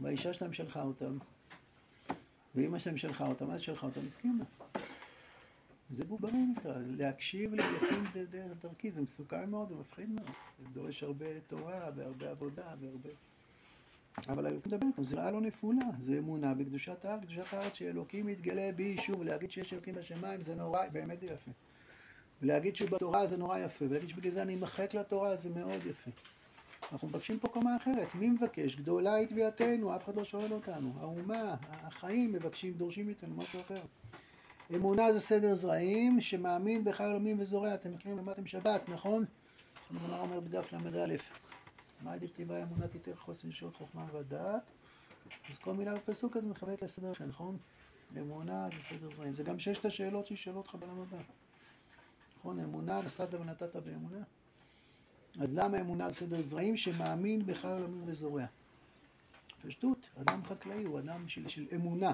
והאישה שלהם שלחה אותם, ואימא שלהם שלחה אותם, אז שלחה אותם, הסכימה. זה גוף בריא נקרא, להקשיב דרך דרכי, זה מסוכן מאוד, זה מפחיד מאוד. זה דורש הרבה תורה, והרבה עבודה, והרבה... אבל אלוקים מדבר איתנו, זה רעה לא נפולה, זה אמונה בקדושת הארץ, קדושת הארץ שאלוקים יתגלה בי שוב, להגיד שיש אלוקים בשמיים זה נורא, באמת זה יפה. ולהגיד שהוא בתורה זה נורא יפה, ולהגיד שבגלל זה אני אמחק לתורה זה מאוד יפה. אנחנו מבקשים פה קומה אחרת, מי מבקש? גדולה היא תביעתנו, אף אחד לא שואל אותנו. האומה, החיים מבקשים, דורשים מאיתנו משהו אחר. אמונה זה סדר זרעים, שמאמין בחי עולמים וזורע. אתם מכירים, למדתם שבת, נכון? הגמרא אומר בדף ל"א. מה דכתיבה אמונה תיתן חוסן שעות חוכמה ודעת? אז כל מילה בפסוק הזה מכוונת לסדר אחר, נכון? אמונה זה סדר זרעים. זה גם ששת השאלות שישאלו אותך בעולם הבא. נכון? אמונה, נסעת ונתת באמונה. אז למה אמונה זה סדר זרעים? שמאמין בחי עולמים וזורע. פשטות, אדם חקלאי הוא אדם של, של אמונה.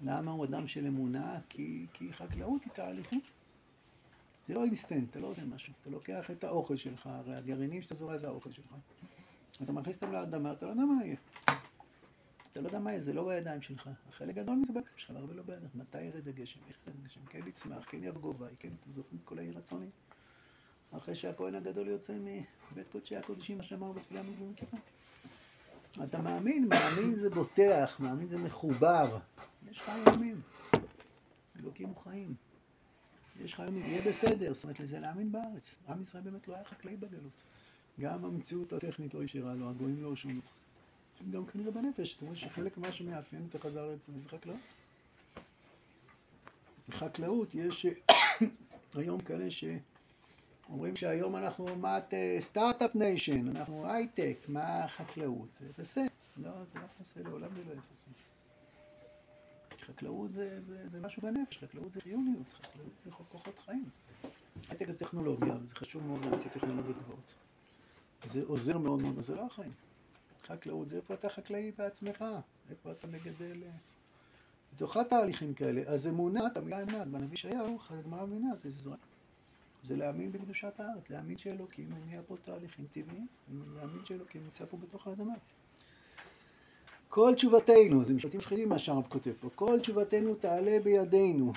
למה הוא אדם של אמונה? כי, כי חקלאות היא תהליכית. זה לא אינסטנט, אתה לא עושה משהו. אתה לוקח את האוכל שלך, הרי הגרעינים שאתה זורע זה האוכל שלך. אתה מכניס אותם לאדמה, אתה לא יודע מה יהיה. אתה לא יודע מה יהיה, זה לא בידיים שלך. החלק גדול מזה בידיים שלך, הרבה לא בידיים. מתי ירד הגשם, איך ירד הגשם, כן יצמח, כן ירגובי, כן, אתם זוכרים את כל העיר הצאני? אחרי שהכהן הגדול יוצא מבית קודשי הקודשים, מה שאמרנו בתפילה מגבים כיפה. אתה מאמין, מאמין זה בוטח, מאמין זה מחובר. יש לך ימים. אלוקים הוא חיים. יש לך ימים, יהיה בסדר. זאת אומרת, לזה להאמין בארץ. עם ישראל באמת לא היה חקלאי בגלות. גם המציאות הטכנית לא השאירה לו, הגויים לא שונו. גם כנראה בנפש, זאת אומרת שחלק ממה שמאפיין את החזר לארץ זה חקלאות. בחקלאות יש היום כאלה ש... אומרים שהיום אנחנו אומת Start-Up Nation, אנחנו הייטק, מה החקלאות? זה פאסה. לא, זה לא פאסה, לעולם זה לא פאסה. חקלאות זה, זה, זה משהו בנפש, חקלאות זה חיוניות, חקלאות זה כוחות חיים. הייטק זה טכנולוגיה, וזה חשוב מאוד להמציא טכנולוגיות גבוהות. זה עוזר מאוד מאוד, זה לא החיים. חקלאות זה איפה אתה חקלאי בעצמך, איפה אתה מגדל... בתוך התהליכים כאלה, אז אמונה, המילה אמונה, בנביא ישעיהו, הגמרא מבינה, זה זרעים. זה להאמין בקדושת הארץ, להאמין שאלוקים מניע פה תהליכים טבעיים, להאמין שאלוקים נמצא פה בתוך האדמה. כל תשובתנו, זה משפטים מפחידים מה שהרב כותב פה, כל תשובתנו תעלה בידינו.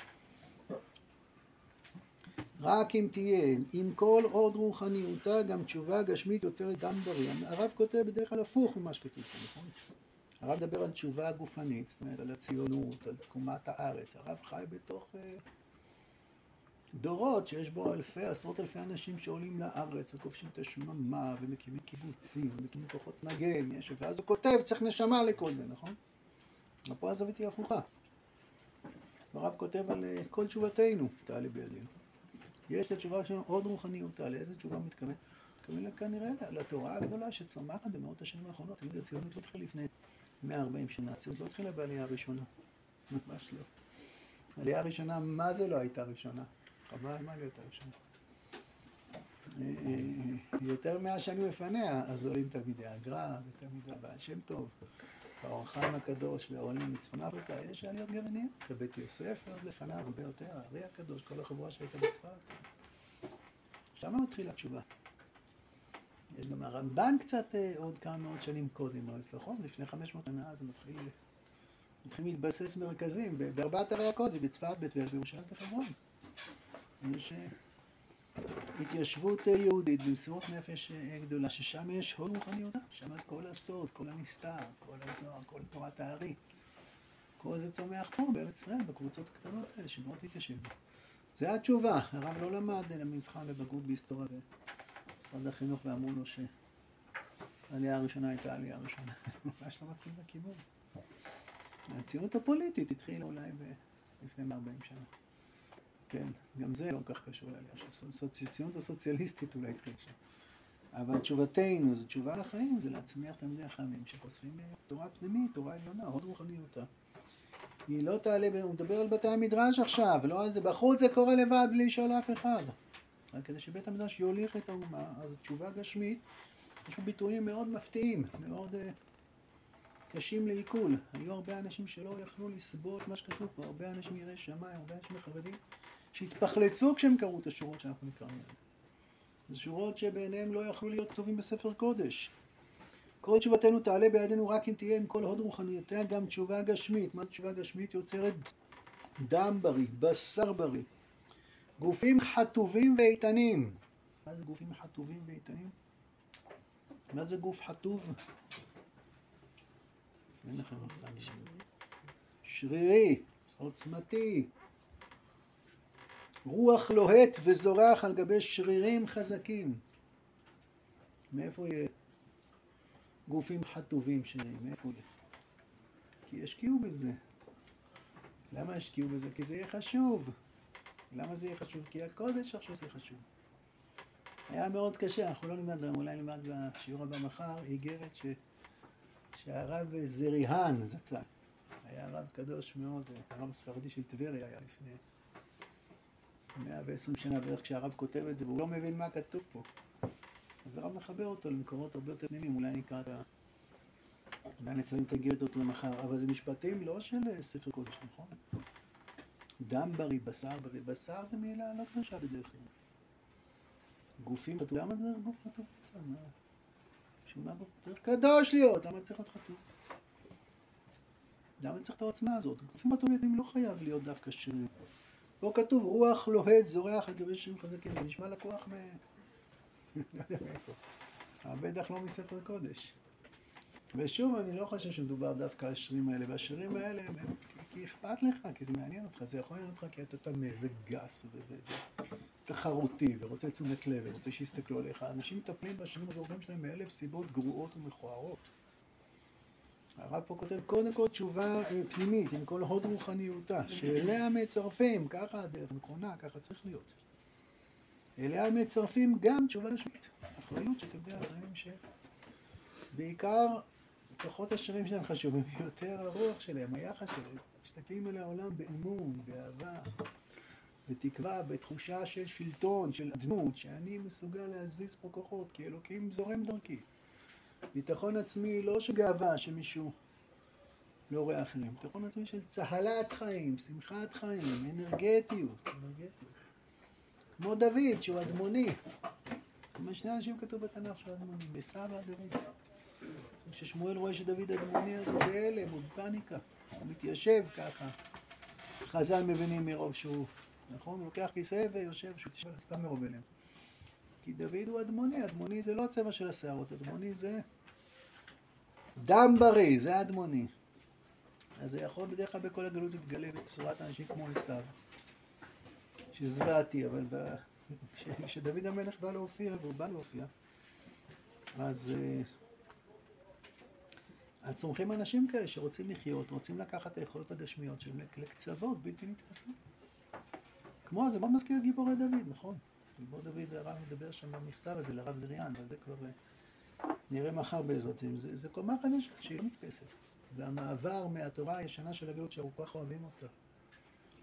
רק אם תהיה, עם כל עוד רוחניותה, גם תשובה גשמית יוצרת דם בריא. הרב כותב בדרך כלל הפוך ממה שכתוב פה, נכון? הרב מדבר על תשובה גופנית, זאת אומרת על הציונות, על תקומת הארץ. הרב חי בתוך... דורות שיש בו אלפי, עשרות אלפי אנשים שעולים לארץ וכובשים את השממה ומקימים קיבוצים ומקימים כוחות מגן, יש, ואז הוא כותב, צריך נשמה לכל זה, נכון? ופה הזווית היא הפוכה. הרב כותב על אה, כל תשובתנו תעלה בידינו. יש לתשובה שלנו עוד רוחניות, תעלה איזה תשובה מתכוון? מתכוון כנראה לתורה הגדולה שצמחת במאות השנים האחרונות. תמיד הציונות לא התחילה לפני 140 שנה, הציונות לא התחילה בעלייה הראשונה. ממש לא. העלייה הראשונה, מה זה לא הייתה ראשונה? מה הייתה ראשונה? אה, אה, יותר מאה שנים לפניה, אז עולים תלמידי הגר"א ותלמידי הבעל שם טוב. האור הקדוש והעולים מצפון אפריקה, יש עליות גרעיניות. בבית יוסף עוד לפניו הרבה יותר, הארי הקדוש, כל החבורה שהייתה בצפת. שם מתחילה התשובה. יש גם הרמב"ן קצת אה, עוד כמה מאות שנים קודם, אבל לפחות לפני 500 שנה זה מתחיל, מתחיל להתבסס מרכזים בארבעת ערי הקודש, בצפת, בטבריה, בירושלים ובחברון. יש אה, התיישבות אה, יהודית במסירות נפש אה, גדולה, ששם יש הוד רוחניותה, שם את כל הסוד, כל הנסתר, כל הזוהר, כל תורת הארי. כל זה צומח פה בארץ ישראל, בקבוצות הקטנות האלה, שמאוד התיישב. זה התשובה, הרב לא למד למבחן לבגרות בהיסטוריה במשרד החינוך ואמרו לו שהעלייה הראשונה הייתה העלייה הראשונה. ממש לא מתחיל בכיוון. הציונות הפוליטית התחילה אולי לפני 140 שנה. כן, גם זה לא כל כך קשור לעלייה. הציונות הסוציאליסטית אולי שם. אבל תשובתנו, זו תשובה לחיים, זה להצמיח תלמידי החכמים שחושפים תורה פנימית, תורה עליונה, הוד רוחניותה. היא לא תעלה, הוא מדבר על בתי המדרש עכשיו, לא על זה, בחוץ זה קורה לבד בלי לשאול אף אחד. רק כדי שבית המדרש יוליך את האומה, אז תשובה גשמית, יש לו ביטויים מאוד מפתיעים, מאוד uh, קשים לעיכול. היו הרבה אנשים שלא יכלו לסבול את מה שכתוב פה, הרבה אנשים יראי שמיים, הרבה אנשים חרדים, שהתפחלצו כשהם קראו את השורות שאנחנו נקראנו. זה שורות שבעיניהם לא יכלו להיות כתובים בספר קודש. כל תשובתנו תעלה בידינו רק אם תהיה עם כל הוד רוחניותיה גם תשובה גשמית. מה תשובה גשמית? יוצרת דם בריא, בשר בריא. גופים חטובים ואיתנים. מה זה גופים חטובים ואיתנים? מה זה גוף חטוב? אין לכם מושג. שרירי, עוצמתי. רוח לוהט וזורח על גבי שרירים חזקים. מאיפה יהיה גופים חטובים שרירים? מאיפה יהיה? כי ישקיעו בזה. למה ישקיעו בזה? כי זה יהיה חשוב. למה זה יהיה חשוב? כי הקודש עכשיו זה חשוב. היה מאוד קשה, אנחנו לא נלמד אולי נלמד בשיעור הבא מחר, איגרת ש... שהרב זריהן זצ"ל, היה רב קדוש מאוד, הרב הספרדי של טבריה היה לפני 120 שנה בערך כשהרב כותב את זה, והוא לא מבין מה כתוב פה. אז הרב מחבר אותו למקורות הרבה יותר פנימיים, אולי נקרא את ה... אולי נצלם את הגירת אותו למחר, אבל זה משפטים לא של ספר קודש, נכון? דם בריא, בשר בריא, בשר זה מילה לא קדושה בדרך כלל. גופים חטוב, למה זה גוף חטוב? בשביל מה גוף חטוב? קדוש להיות, למה צריך להיות חטוב? למה צריך את העוצמה הזאת? גופים חטובים לא חייב להיות דווקא שרירים. פה כתוב רוח לוהט זורח על גבי שירים חזקים, זה נשמע לקוח מ... לא. בטח לא מספר קודש. ושוב, אני לא חושב שמדובר דווקא על השירים האלה, והשירים האלה הם, כי אכפת לך, כי זה מעניין אותך, זה יכול לעניין אותך כי אתה טמא וגס ותחרותי ורוצה תשומת לב ורוצה שיסתכלו עליך. אנשים מטפלים בשירים הזורחים שלהם מאלף סיבות גרועות ומכוערות. הרב פה כותב קודם כל תשובה אה, פנימית עם כל הוד רוחניותה, שאליה מצרפים, ככה הדרך נכונה, ככה צריך להיות. אליה מצרפים גם תשובה לשמית. אחריות שאתה יודע, חיים ש... בעיקר כוחות השירים שלהם חשובים יותר, הרוח שלהם, היחס שלהם. מסתכלים על העולם באמון, באהבה, בתקווה, בתחושה של שלטון, של אדנות, שאני מסוגל להזיז פה כוחות, כי אלוקים זורם דרכי. ביטחון עצמי לא של גאווה שמישהו לא רואה אחרים, ביטחון עצמי של צהלת חיים, שמחת חיים, אנרגטיות, אנרגטיות. כמו דוד שהוא אדמוני. כמו שני אנשים כתוב בתנ"ך שהוא אדמוני, בסבא דוד. כששמואל רואה שדוד אדמוני אז הוא בהלם, הוא בפאניקה, הוא מתיישב ככה. חז"ל מבינים מרוב שהוא, נכון? הוא לוקח כיסא ויושב, שהוא תשב על סתם מרוב הלם. כי דוד הוא אדמוני, אדמוני זה לא הצבע של השערות, אדמוני זה דם בריא, זה אדמוני. אז זה יכול בדרך כלל בכל הגלות להתגלה בצורת אנשים כמו עשיו, שהזוועתי, אבל כשדוד המלך בא להופיע, והוא בא להופיע, אז, אה, אז צומחים אנשים כאלה שרוצים לחיות, רוצים לקחת את היכולות הגשמיות שלהם לקצוות בלתי נתפסים. כמו, זה מאוד מזכיר גיבורי דוד, נכון? גיבור דוד, הרב מדבר שם במכתב הזה לרב זריאן, אבל זה כבר אה, נראה מחר בעזרת זה, זה קומה חדשה שהיא לא נתפסת. והמעבר מהתורה הישנה של הגלות שאנחנו כל כך אוהבים אותה,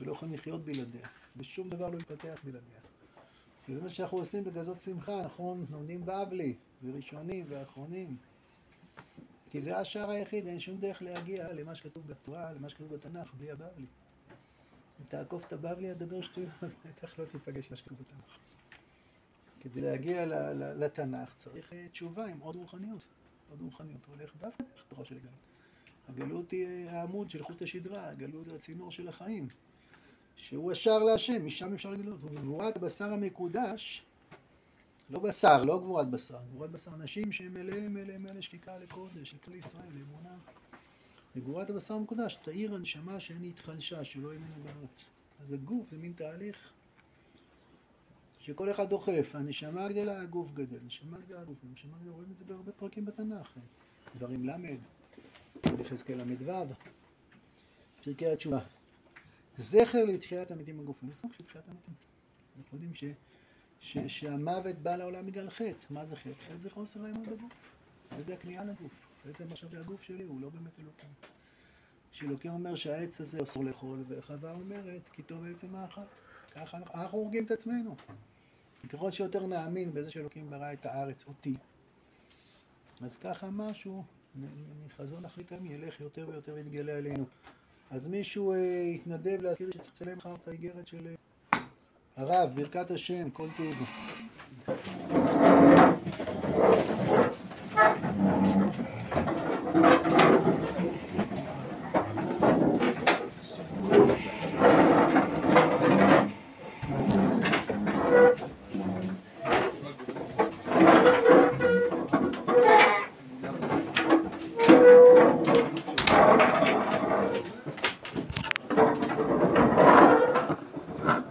ולא יכולים לחיות בלעדיה, ושום דבר לא יתפתח בלעדיה. וזה מה שאנחנו עושים בכזאת שמחה, נכון? לומדים בבלי, וראשונים ואחרונים. כי זה השער היחיד, אין שום דרך להגיע למה שכתוב בתורה, למה שכתוב בתנ"ך, בלי הבבלי. אם תעקוף את הבבלי, אדבר שטויות, בטח לא תיפגש מה שכתוב בתנ"ך. כדי להגיע לתנ"ך צריך אה, תשובה עם עוד רוחניות. עוד רוחניות. הוא הולך דווקא דרך התורה של הגלות. הגלות היא אה, העמוד של חוט השדרה, הגלות זה הצינור של החיים. שהוא השער להשם, משם אפשר לגלות. ובגבורת הבשר המקודש, לא בשר, לא גבורת בשר, גבורת בשר, אנשים שהם מלאים מלאים מלא שקיקה לקודש, לכלל ישראל, לאמונה. בגבורת הבשר המקודש, תאיר הנשמה שאין התחלשה, שלא יהיה ממנו בארץ. אז הגוף זה מין תהליך שכל אחד דוחף, הנשמה גדלה, הגוף גדל, נשמה גדלה, הגוף גדל, נשמה גדלה, רואים את זה בהרבה פרקים בתנ"ך, דברים ל', יחזקאל ל"ו, פרקי התשובה. זכר לתחיית המתים הגופים, זה סוג של תחיית המתים. אנחנו יודעים ש, ש, שהמוות בא לעולם בגלל חטא. מה זה חטא? חטא זה חוסר האמון בגוף. זה הכניעה לגוף. בעצם עכשיו הגוף שלי הוא לא באמת אלוקים. שאלוקים אומר שהעץ הזה אסור לאכול, וחווה אומרת כי טוב עצם האכל. ככה אנחנו, אנחנו הורגים את עצמנו. ככל שיותר נאמין בזה שאלוקים ברא את הארץ, אותי, אז ככה משהו מחזון אחרית הימים ילך יותר ויותר ויתגלה עלינו. אז מישהו אה, יתנדב להזכיר שתצלם לך את האיגרת של אה, הרב, ברכת השם, כל טוב.